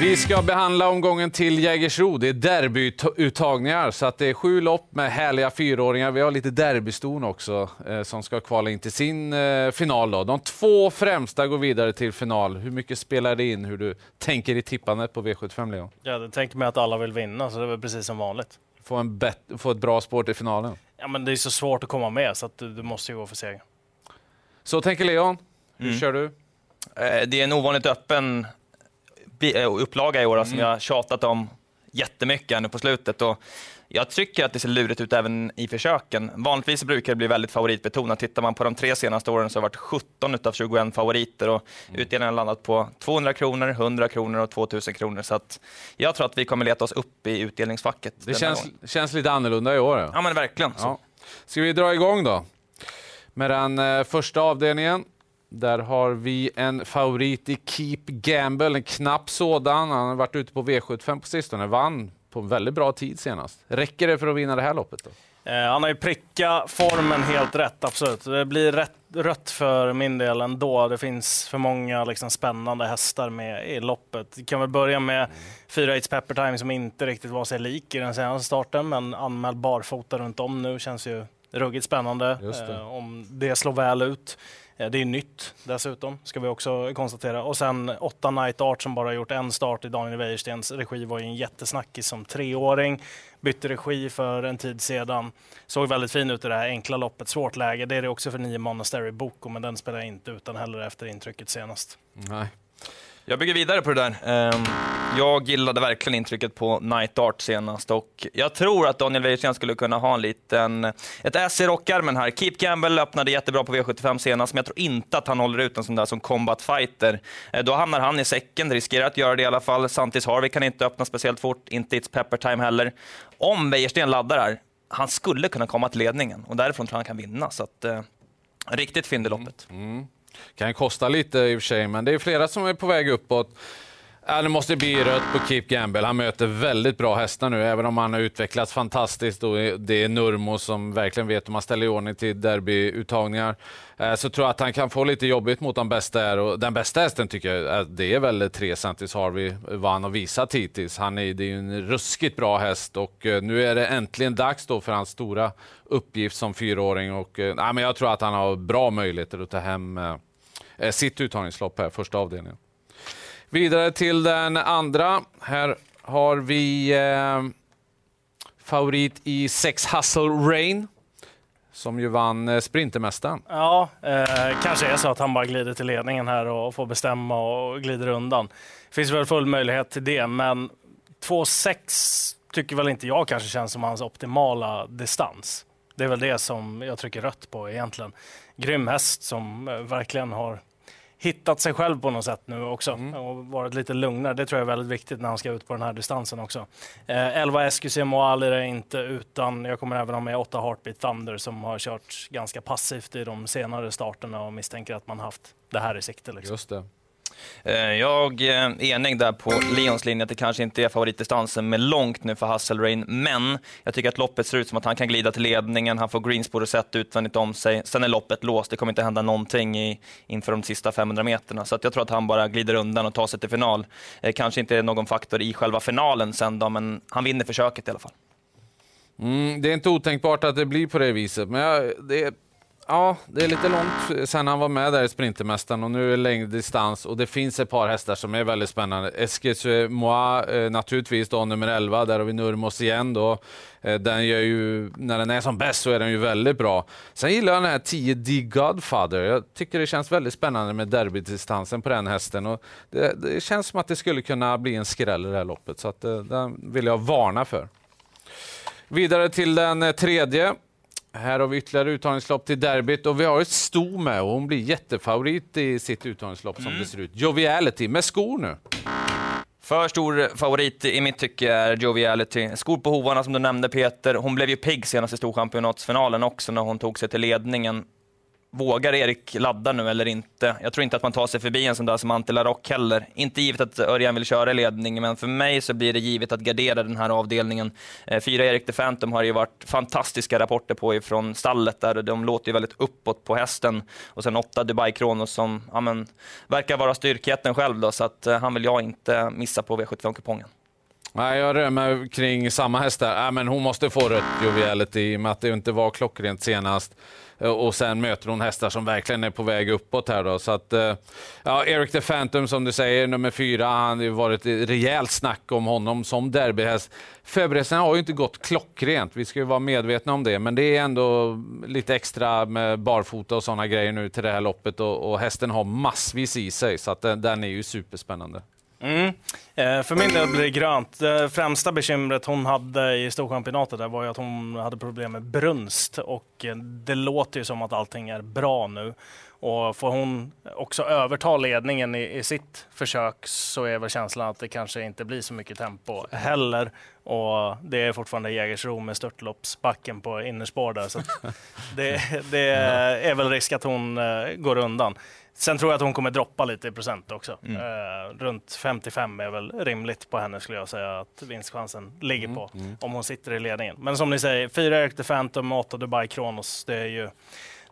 Vi ska behandla omgången till Jägersro. Det är derbyuttagningar, så att det är sju lopp med härliga fyraåringar. Vi har lite derbyston också eh, som ska kvala in till sin eh, final. Då. De två främsta går vidare till final. Hur mycket spelar det in hur du tänker i tippandet på V75, Leon? Ja, det tänker mig att alla vill vinna, så det är väl precis som vanligt. Få, en bet- få ett bra spår till finalen. Ja, men det är så svårt att komma med, så att du, du måste ju gå för seger. Så tänker Leon. Hur Mm. kör du? Eh, Det är en ovanligt öppen upplaga i år som jag har tjatat om jättemycket nu på slutet. Och jag tycker att det ser lurigt ut även i försöken. Vanligtvis brukar det bli väldigt favoritbetonat. Tittar man på de tre senaste åren så har det varit 17 av 21 favoriter och utdelningen har landat på 200 kronor, 100 kronor och 2000 kronor. Så jag tror att vi kommer leta oss upp i utdelningsfacket. Det känns, känns lite annorlunda i år. Ja. Ja men verkligen. Ja. Ska vi dra igång då? Med den eh, första avdelningen. Där har vi en favorit i Keep Gamble, en knapp sådan. Han har varit ute på V75 på sistone, vann på en väldigt bra tid senast. Räcker det för att vinna det här loppet? Då? Eh, han har ju prickat formen helt rätt, absolut. Det blir rätt, rött för min del ändå. Det finns för många liksom, spännande hästar med i loppet. Vi kan väl börja med fyra It's Pepper Time som inte riktigt var sig lik i den senaste starten, men anmäld barfota runt om nu känns ju ruggigt spännande det. eh, om det slår väl ut. Eh, det är nytt dessutom, ska vi också konstatera. Och sen åtta Night Art som bara gjort en start i Daniel Wäjerstens regi var ju en jättesnackis som treåring. Bytte regi för en tid sedan. Såg väldigt fin ut i det här enkla loppet. Svårt läge. Det är det också för nio Monastery Boko, men den spelar jag inte utan heller efter intrycket senast. Nej. Jag bygger vidare på det där. Ehm, jag gillade verkligen intrycket på Night Art senast och jag tror att Daniel Wäjersten skulle kunna ha en liten, ett S i rockarmen här. Keep Gamble öppnade jättebra på V75 senast, men jag tror inte att han håller ut en sån där som combat fighter. Eh, då hamnar han i säcken, riskerar att göra det i alla fall. Santis Harvey kan inte öppna speciellt fort, inte It's Pepper Time heller. Om Wäjersten laddar här, han skulle kunna komma till ledningen och därifrån tror jag han kan vinna. Så att, eh, riktigt fynd i loppet. Mm. Mm. Kan kosta lite i och för sig, men det är flera som är på väg uppåt. Ja, det måste bli rött på Keep Gamble. Han möter väldigt bra hästar nu, även om han har utvecklats fantastiskt. Och det är Nurmo som verkligen vet hur man ställer i ordning till derbyuttagningar. Eh, så tror jag att han kan få lite jobbigt mot de bästa. Här. Och den bästa hästen tycker jag eh, det är väl 3 Santis Harvey, vad han har visat hittills. Han är, det är ju en ruskigt bra häst och eh, nu är det äntligen dags då för hans stora uppgift som fyraåring. Och, nej, men jag tror att han har bra möjligheter att ta hem sitt uttagningslopp här, första avdelningen. Vidare till den andra. Här har vi eh, favorit i Sex Hustle Rain som ju vann eh, Sprintermästaren. Ja, eh, kanske är så att han bara glider till ledningen här och får bestämma och glider undan. Finns väl full möjlighet till det, men 2,6 tycker väl inte jag kanske känns som hans optimala distans. Det är väl det som jag trycker rött på egentligen. Grym häst som eh, verkligen har hittat sig själv på något sätt nu också och varit lite lugnare. Det tror jag är väldigt viktigt när han ska ut på den här distansen också. Eh, 11 SQC Moal är inte utan jag kommer även ha med 8 Heartbeat Thunder som har kört ganska passivt i de senare starterna och misstänker att man haft det här i sikte. Liksom. Just det. Eh, jag är enig där på Leons linje att det kanske inte är favoritdistansen med långt nu för Hasselrain, men jag tycker att loppet ser ut som att han kan glida till ledningen, han får greenspår och sätt utvändigt om sig. Sen är loppet låst, det kommer inte hända någonting i, inför de sista 500 meterna, så att jag tror att han bara glider undan och tar sig till final. Eh, kanske inte är någon faktor i själva finalen sen då, men han vinner försöket i alla fall. Mm, det är inte otänkbart att det blir på det viset, men jag, det, är, ja, det är lite långt sen han var med där i Sprintermästaren och nu är det längre distans och det finns ett par hästar som är väldigt spännande. Eskis Moi eh, naturligtvis då, nummer 11, där har vi Nurmos igen då. Eh, den gör ju, när den är som bäst så är den ju väldigt bra. Sen gillar jag den här 10 D Godfather. Jag tycker det känns väldigt spännande med derbydistansen på den hästen och det, det känns som att det skulle kunna bli en skräll i det här loppet så att, eh, den vill jag varna för. Vidare till den tredje. Här har vi ytterligare uttagningslopp till derbyt och vi har ett sto med och hon blir jättefavorit i sitt uttagningslopp som det ser ut. Joviality med skor nu. För stor favorit i mitt tycke är Joviality. Skor på hovarna som du nämnde Peter. Hon blev ju pigg senast i Storchampionatsfinalen också när hon tog sig till ledningen. Vågar Erik ladda nu eller inte? Jag tror inte att man tar sig förbi en sån där som Ante Larock heller. Inte givet att Örjan vill köra i ledning, men för mig så blir det givet att gardera den här avdelningen. Eh, fyra Erik the Phantom har ju varit fantastiska rapporter på ifrån stallet där. De låter ju väldigt uppåt på hästen. Och sen åtta Dubai Kronos som ja, men, verkar vara styrkheten själv då, så att eh, han vill jag inte missa på V75-kupongen. Nej, jag rör mig kring samma hästar. Äh, men hon måste få rött joviality i och med att det inte var klockrent senast. Eh, och sen möter hon hästar som verkligen är på väg uppåt här då. Så att, eh, ja, Eric the Phantom som du säger, nummer fyra, han har ju varit rejält snack om honom som derbyhäst. Förberedelserna har ju inte gått klockrent, vi ska ju vara medvetna om det, men det är ändå lite extra med barfota och sådana grejer nu till det här loppet och, och hästen har massvis i sig, så att den, den är ju superspännande. Mm. Eh, för min del blir det grönt. Det främsta bekymret hon hade i Storchampionatet var ju att hon hade problem med brunst och eh, det låter ju som att allting är bra nu. Och får hon också överta ledningen i, i, sitt försök så är väl känslan att det kanske inte blir så mycket tempo heller. Och det är fortfarande Jägersro med störtloppsbacken på innerspår där. Så det, det, är väl risk att hon eh, går undan. Sen tror jag att hon kommer droppa lite i procent också. Mm. Uh, runt 55 är väl rimligt på henne skulle jag säga att vinstchansen ligger mm. på mm. om hon sitter i ledningen. Men som ni säger, fyra Eric the Phantom och åtta Dubai Kronos. Det är ju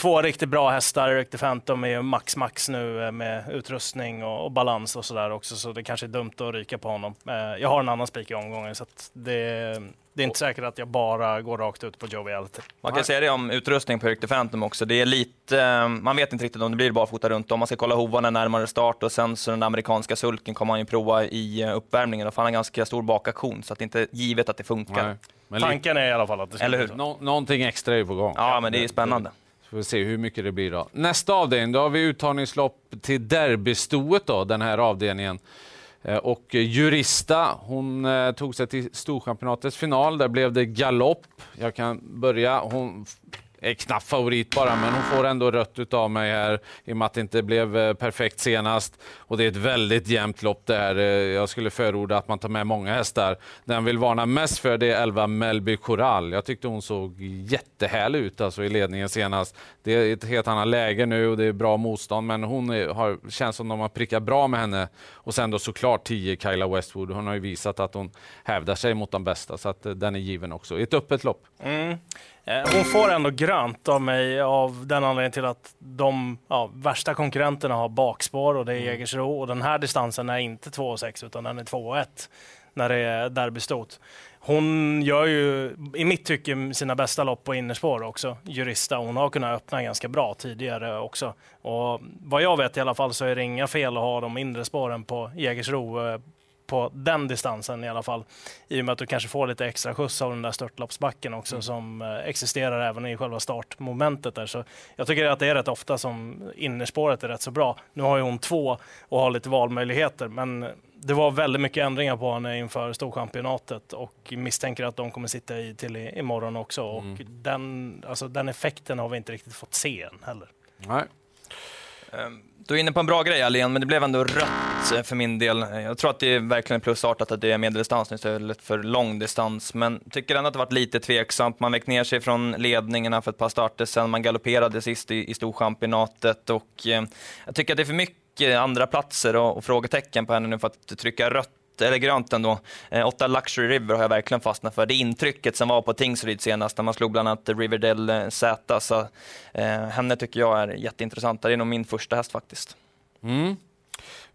två riktigt bra hästar. The Phantom är ju max max nu eh, med utrustning och, och balans och sådär också, så det kanske är dumt att ryka på honom. Uh, jag har en annan spik i omgången så det det är inte säkert att jag bara går rakt ut på joviality. Man kan säga det om utrustning på Eric Phantom också. Det är lite, eh, man vet inte riktigt om det blir barfota runt om. Man ska kolla hovarna närmare start och sen så den amerikanska sulken kommer man ju prova i eh, uppvärmningen. Och han har en ganska stor bakaktion så att det är inte givet att det funkar. Nej, Tanken är i alla fall att det ska Eller hur? Nå någonting extra är på gång. Ja, men det är spännande. Får vi se hur mycket det blir då. Nästa avdelning, då har vi uttagningslopp till derbystoet då, den här avdelningen. Eh, och Jurista, hon eh, tog sig till Storchampionatets final. Där blev det galopp. Jag kan börja. Hon är knappt favorit bara, men hon får ändå rött av mig här i och med att det inte blev eh, perfekt senast. Och det är ett väldigt jämnt lopp det här. Eh, jag skulle förorda att man tar med många hästar. Den vill varna mest för det är 11 Melby Coral. Jag tyckte hon såg jättehärlig ut alltså i ledningen senast. Det är ett helt annat läge nu och det är bra motstånd, men hon är, har, känns som de har prickat bra med henne. Och sen då såklart 10 Kyla Westwood. Hon har ju visat att hon hävdar sig mot de bästa, så att eh, den är given också. I ett öppet lopp. Mm. Eh, hon får ändå grönt av mig av den anledningen till att de ja, värsta konkurrenterna har bakspår och det är mm. Jägersro och den här distansen är inte 2,6 utan den är 2,1 när det är derbystot. Hon gör ju i mitt tycke sina bästa lopp på innerspår också, Jurista. Hon har kunnat öppna ganska bra tidigare också. Och vad jag vet i alla fall så är det inga fel att ha de inre spåren på Jägersro eh, på den distansen i alla fall. I och med att du kanske får lite extra skjuts av den där störtloppsbacken också mm. som eh, existerar även i själva startmomentet där. Så jag tycker att det är rätt ofta som innerspåret är rätt så bra. Nu har ju hon två och har lite valmöjligheter, men det var väldigt mycket ändringar på henne inför Storchampionatet och misstänker att de kommer sitta i till imorgon också. Mm. Och den, alltså, den effekten har vi inte riktigt fått se än heller. Nej. Um. Du är inne på en bra grej Alén, men det blev ändå rött Eh, för min del. Eh, jag tror att det är verkligen plusartat att det är medeldistans istället för långdistans, men tycker ändå att det varit lite tveksamt. Man väck ner sig från ledningarna för ett par starter sen man galopperade sist i, i Storchampionatet och eh, jag tycker att det är för mycket andra platser och, och frågetecken på henne nu för att trycka rött eller grönt ändå. Eh, åtta Luxury River har jag verkligen fastnat för. Det intrycket som var på Tingsryd senast när man slog bland annat Riverdale eh, Z. Så, eh, henne tycker jag är jätteintressant. Det är nog min första häst faktiskt. Mm.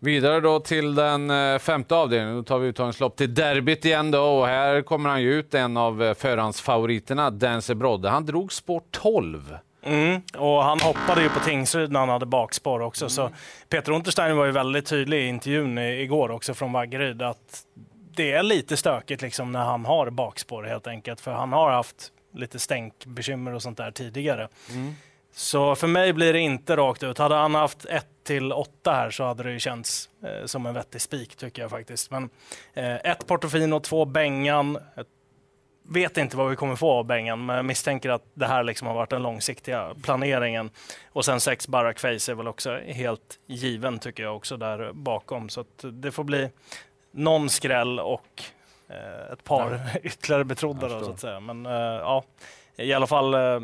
Vidare då till den eh, femte avdelningen. Då tar vi uttagningslopp till derbyt igen då och här kommer han ju ut en av förhandsfavoriterna, Dancer Brodde. Han drog spår 12. Mm. Och han hoppade ju på Tingsryd när han hade bakspår också. Mm. Så Peter Unterstein var ju väldigt tydlig i intervjun igår också från Vaggeryd att det är lite stökigt liksom när han har bakspår helt enkelt. För han har haft lite stänkbekymmer och sånt där tidigare. Mm. Så för mig blir det inte rakt ut. Hade han haft 1 till 8 här så hade det ju känts eh, som en vettig spik tycker jag faktiskt. Men eh, ett Portofino, två Bengan, vet inte vad vi kommer få av Bengan, men jag misstänker att det här liksom har varit den långsiktiga planeringen. Och sen sex Barack Face är väl också helt given tycker jag också där bakom. Så det får bli någon skräll och eh, ett par ytterligare betrodda då, så att säga. Men eh, ja, i alla fall eh,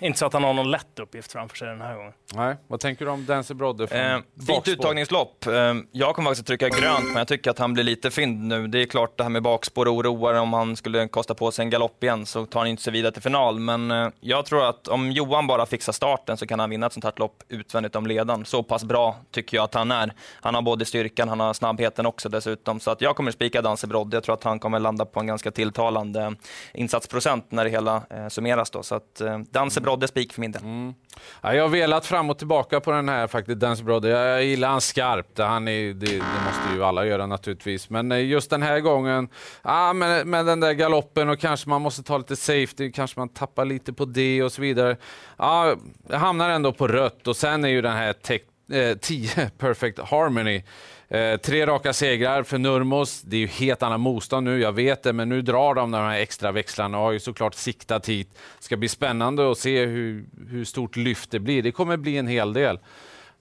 inte så att han har någon lätt uppgift framför sig den här gången. Nej, vad tänker du om Dancy Brodde från Eh, fint uttagningslopp. Eh, jag kommer faktiskt att trycka grönt, men jag tycker att han blir lite fynd nu. Det är klart det här med bakspår oroar. Om han skulle kosta på sig en galopp igen så tar han inte sig vidare till final. Men eh, jag tror att om Johan bara fixar starten så kan han vinna ett sånt här lopp utvändigt om ledaren. Så pass bra tycker jag att han är. Han har både styrkan, han har snabbheten också dessutom. Så att jag kommer spika Danse Brodde. Jag tror att han kommer landa på en ganska tilltalande insatsprocent när det hela eh, summeras. Då. Så att eh, Brodde spik för min del. Mm. Ja, jag har velat fram och tillbaka på den här faktiskt, Dance Brodde. Jag, gillar han skarpt. Han är, det, det måste ju alla göra naturligtvis. Men eh, just den här gången, ja, med, med den där galoppen och kanske man måste ta lite safety, kanske man tappar lite på det och så vidare. Ja, jag hamnar ändå på rött och sen är ju den här täckt Eh, 10 Perfect Harmony. Eh, tre raka segrar för Nurmos. Det är ju helt annat motstånd nu, jag vet det, men nu drar de de här extra växlarna och har ju såklart siktat hit. Det ska bli spännande att se hur, hur stort lyft det blir. Det kommer bli en hel del.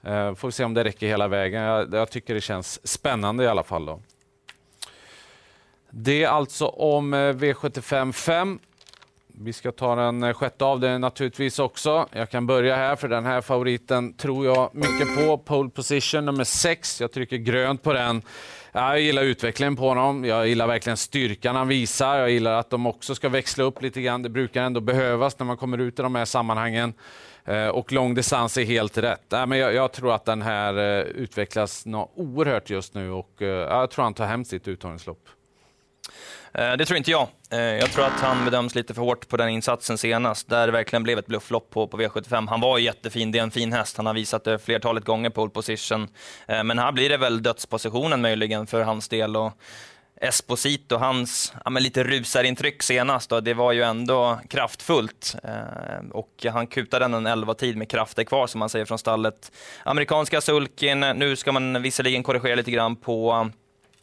Eh, får vi se om det räcker hela vägen. Jag, jag tycker det känns spännande i alla fall. Då. Det är alltså om eh, V75 5. Vi ska ta den eh, sjätte av det naturligtvis också. Jag kan börja här, för den här favoriten tror jag mycket på. Pole position nummer 6. Jag trycker grönt på den. Jag gillar utvecklingen på honom. Jag gillar verkligen styrkan han visar. Jag gillar att de också ska växla upp lite grann. Det brukar ändå behövas när man kommer ut i de här sammanhangen. Eh, och lång distans är helt rätt. Men jag, tror att den här eh, utvecklas något oerhört just nu och jag tror han tar hem sitt uttagningslopp. Eh, det tror inte jag. Eh, jag tror att han bedöms lite för hårt på den insatsen senast, där det verkligen blev ett blufflopp på, på V75. Han var jättefin, det är en fin häst. Han har visat det flertalet gånger pole position. Eh, men här blir det väl dödspositionen möjligen för hans del. Och Esposito, hans ja, men lite rusarintryck senast, då, det var ju ändå kraftfullt. Eh, och han kutade en 11-tid med krafter kvar, som man säger från stallet. Amerikanska sulken, nu ska man visserligen korrigera lite grann på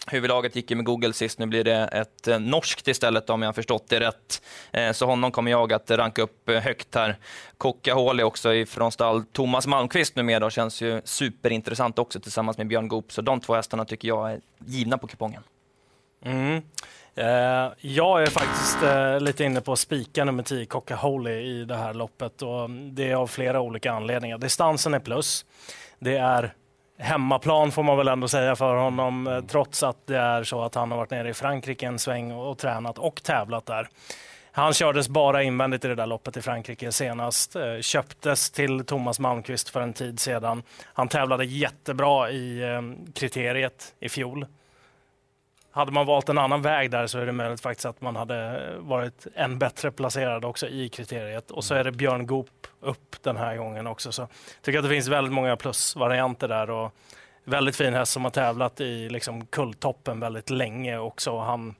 Huvudlaget gick ju med Google sist, nu blir det ett eh, norskt istället om jag har förstått det rätt. Eh, så honom kommer jag att ranka upp eh, högt här. Kokahål är också ifrån stall. Thomas Malmqvist numera känns ju superintressant också tillsammans med Björn Goop. Så de två hästarna tycker jag är givna på kupongen. Mm. Jag är faktiskt lite inne på att spika nummer 10, Coca-Holy, i det här loppet. Och det är av flera olika anledningar. Distansen är plus. Det är hemmaplan får man väl ändå säga för honom, eh, trots att det är så att han har varit nere i Frankrike en sväng och, och tränat och tävlat där. Han kördes bara invändigt i det där loppet i Frankrike senast. Eh, köptes till Thomas Malmqvist för en tid sedan. Han tävlade jättebra i eh, kriteriet i fjol. Hade man valt en annan väg där så är det möjligt faktiskt att man hade varit än bättre placerad också i kriteriet. Och så är det Björn Goop upp den här gången också. Så jag tycker att det finns väldigt många plusvarianter där. Och väldigt fin häst som har tävlat i liksom kulltoppen väldigt länge också. Han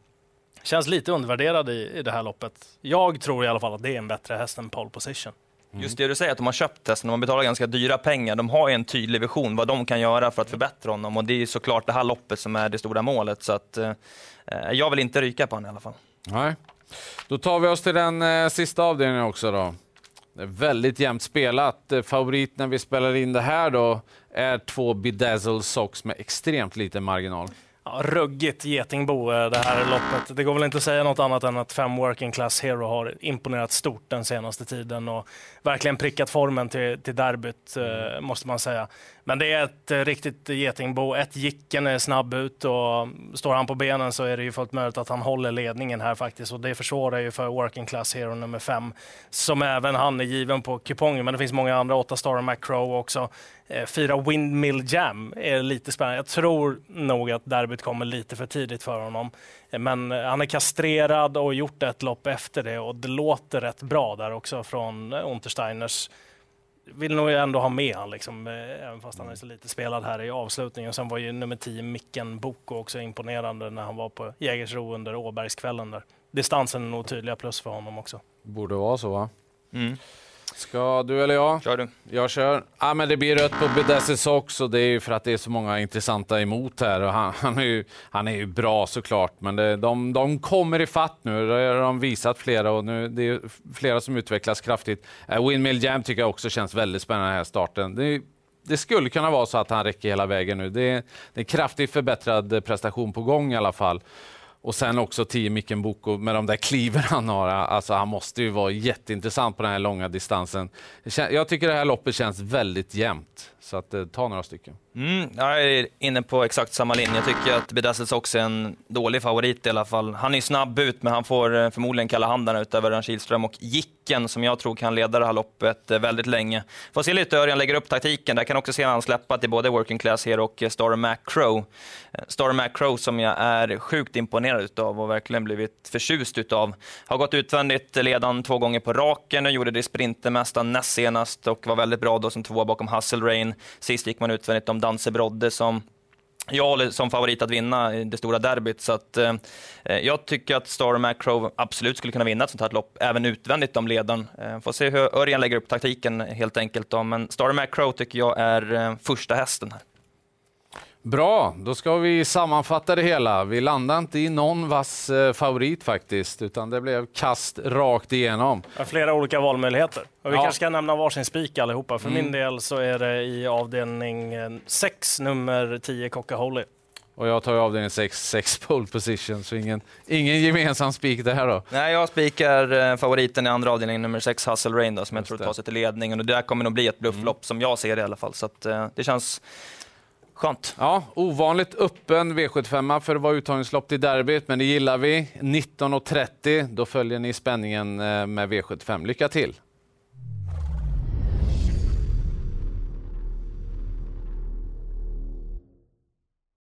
känns lite undervärderad i, i det här loppet. Jag tror i alla fall att det är en bättre häst än pole position. Just det du säger, att de har köpt hästen, de har betalat ganska dyra pengar. De har en tydlig vision vad de kan göra för att förbättra honom. Och det är såklart det här loppet som är det stora målet. Så att, eh, jag vill inte ryka på honom i alla fall. Nej. Då tar vi oss till den eh, sista avdelningen också. Då. Det är väldigt jämnt spelat. Eh, Favorit när vi spelar in det här då är två Bedazzle Socks med extremt liten marginal. Ja, ruggigt getingbo eh, det här loppet. Det går väl inte att säga något annat än att fem Working Class Hero har imponerat stort den senaste tiden och verkligen prickat formen till, till derbyt, eh, måste man säga. Men det är ett eh, riktigt getingbo. Ett Jicken är snabb ut och står han på benen så är det ju fullt möjligt att han håller ledningen här faktiskt och det försvårar ju för Working Class Hero nummer fem som även han är given på kupongen. Men det finns många andra, åtta Star McCrow också. Eh, fyra Windmill Jam är lite spännande. Jag tror nog att derbyt kommer lite för tidigt för honom. Eh, men han är kastrerad och gjort ett lopp efter det och det låter rätt bra där också från Untersteiners. Vill nog ändå ha med han, liksom, eh, även fast han är så lite spelad här i avslutningen. Sen var ju nummer 10 Micken Boko också imponerande när han var på Jägersro under Åbergskvällen där. Distansen är nog tydliga plus för honom också. Borde vara så va? Mm. Ska du eller jag? Kör du. Jag kör. Ja, men det blir rött på Bedazzle Socks och det är ju för att det är så många intressanta emot här. Och han, han, är ju, han är ju bra såklart, men det, de, de kommer i fatt nu. Det har de visat flera och nu det är flera som utvecklas kraftigt. Uh, Windmill Jam tycker jag också känns väldigt spännande den här starten. Det, det skulle kunna vara så att han räcker hela vägen nu. Det är, det är en kraftigt förbättrad prestation på gång i alla fall. Och sen också 10 Micken Boko med de där kliven han har. Alltså han måste ju vara jätteintressant på den här långa distansen. Jag tycker det här loppet känns väldigt jämnt. Så att, eh, ta några stycken. Mm, jag är inne på exakt samma linje. Jag tycker att Bedazzles också är en dålig favorit i alla fall. Han är snabb ut, men han får eh, förmodligen kalla handen utöver Örjan Kihlström och Jicken som jag tror kan leda det här loppet eh, väldigt länge. Får se lite hur Örjan lägger upp taktiken. Där kan också se han släppa till både Working Class Hero och eh, Star Mac Crow. Star Mac Crow som jag är sjukt imponerad utav och verkligen blivit förtjust utav. Har gått utvändigt ledan två gånger på raken och gjorde det i Sprintermästaren näst senast och var väldigt bra då som tvåa bakom Hustle Rain. Sist gick man utvändigt om Danse Brodde som jag håller som favorit att vinna det stora derbyt. Så att, eh, eh jag tycker att Star Macro absolut skulle kunna vinna ett sånt här lopp, även utvändigt om ledaren. Eh, får se hur Örjan lägger upp taktiken helt enkelt. Då. Men Star Macro tycker jag är eh, första hästen här. Bra, då ska vi sammanfatta det hela. Vi landade inte i någon vass eh, favorit faktiskt, utan det blev kast rakt igenom. Flera olika valmöjligheter. Och vi ja. kanske ska nämna varsin spik allihopa. För mm. min del så är det i avdelning 6, nummer 10, Coca-Holy. Och jag tar ju avdelning 6, 6 pole position, så ingen, ingen gemensam spik där då. Nej, jag spikar eh, favoriten i andra avdelningen, nummer 6, Hustle Rain, då, som Just jag tror tar sig till ledningen. Och det där kommer nog bli ett blufflopp, mm. som jag ser det i alla fall. Så att, eh, det känns Skönt. Ja, ovanligt öppen V75 för att vara uttagningslopp till derbyt, men det gillar vi. 19.30, då följer ni spänningen eh, med V75. Lycka till!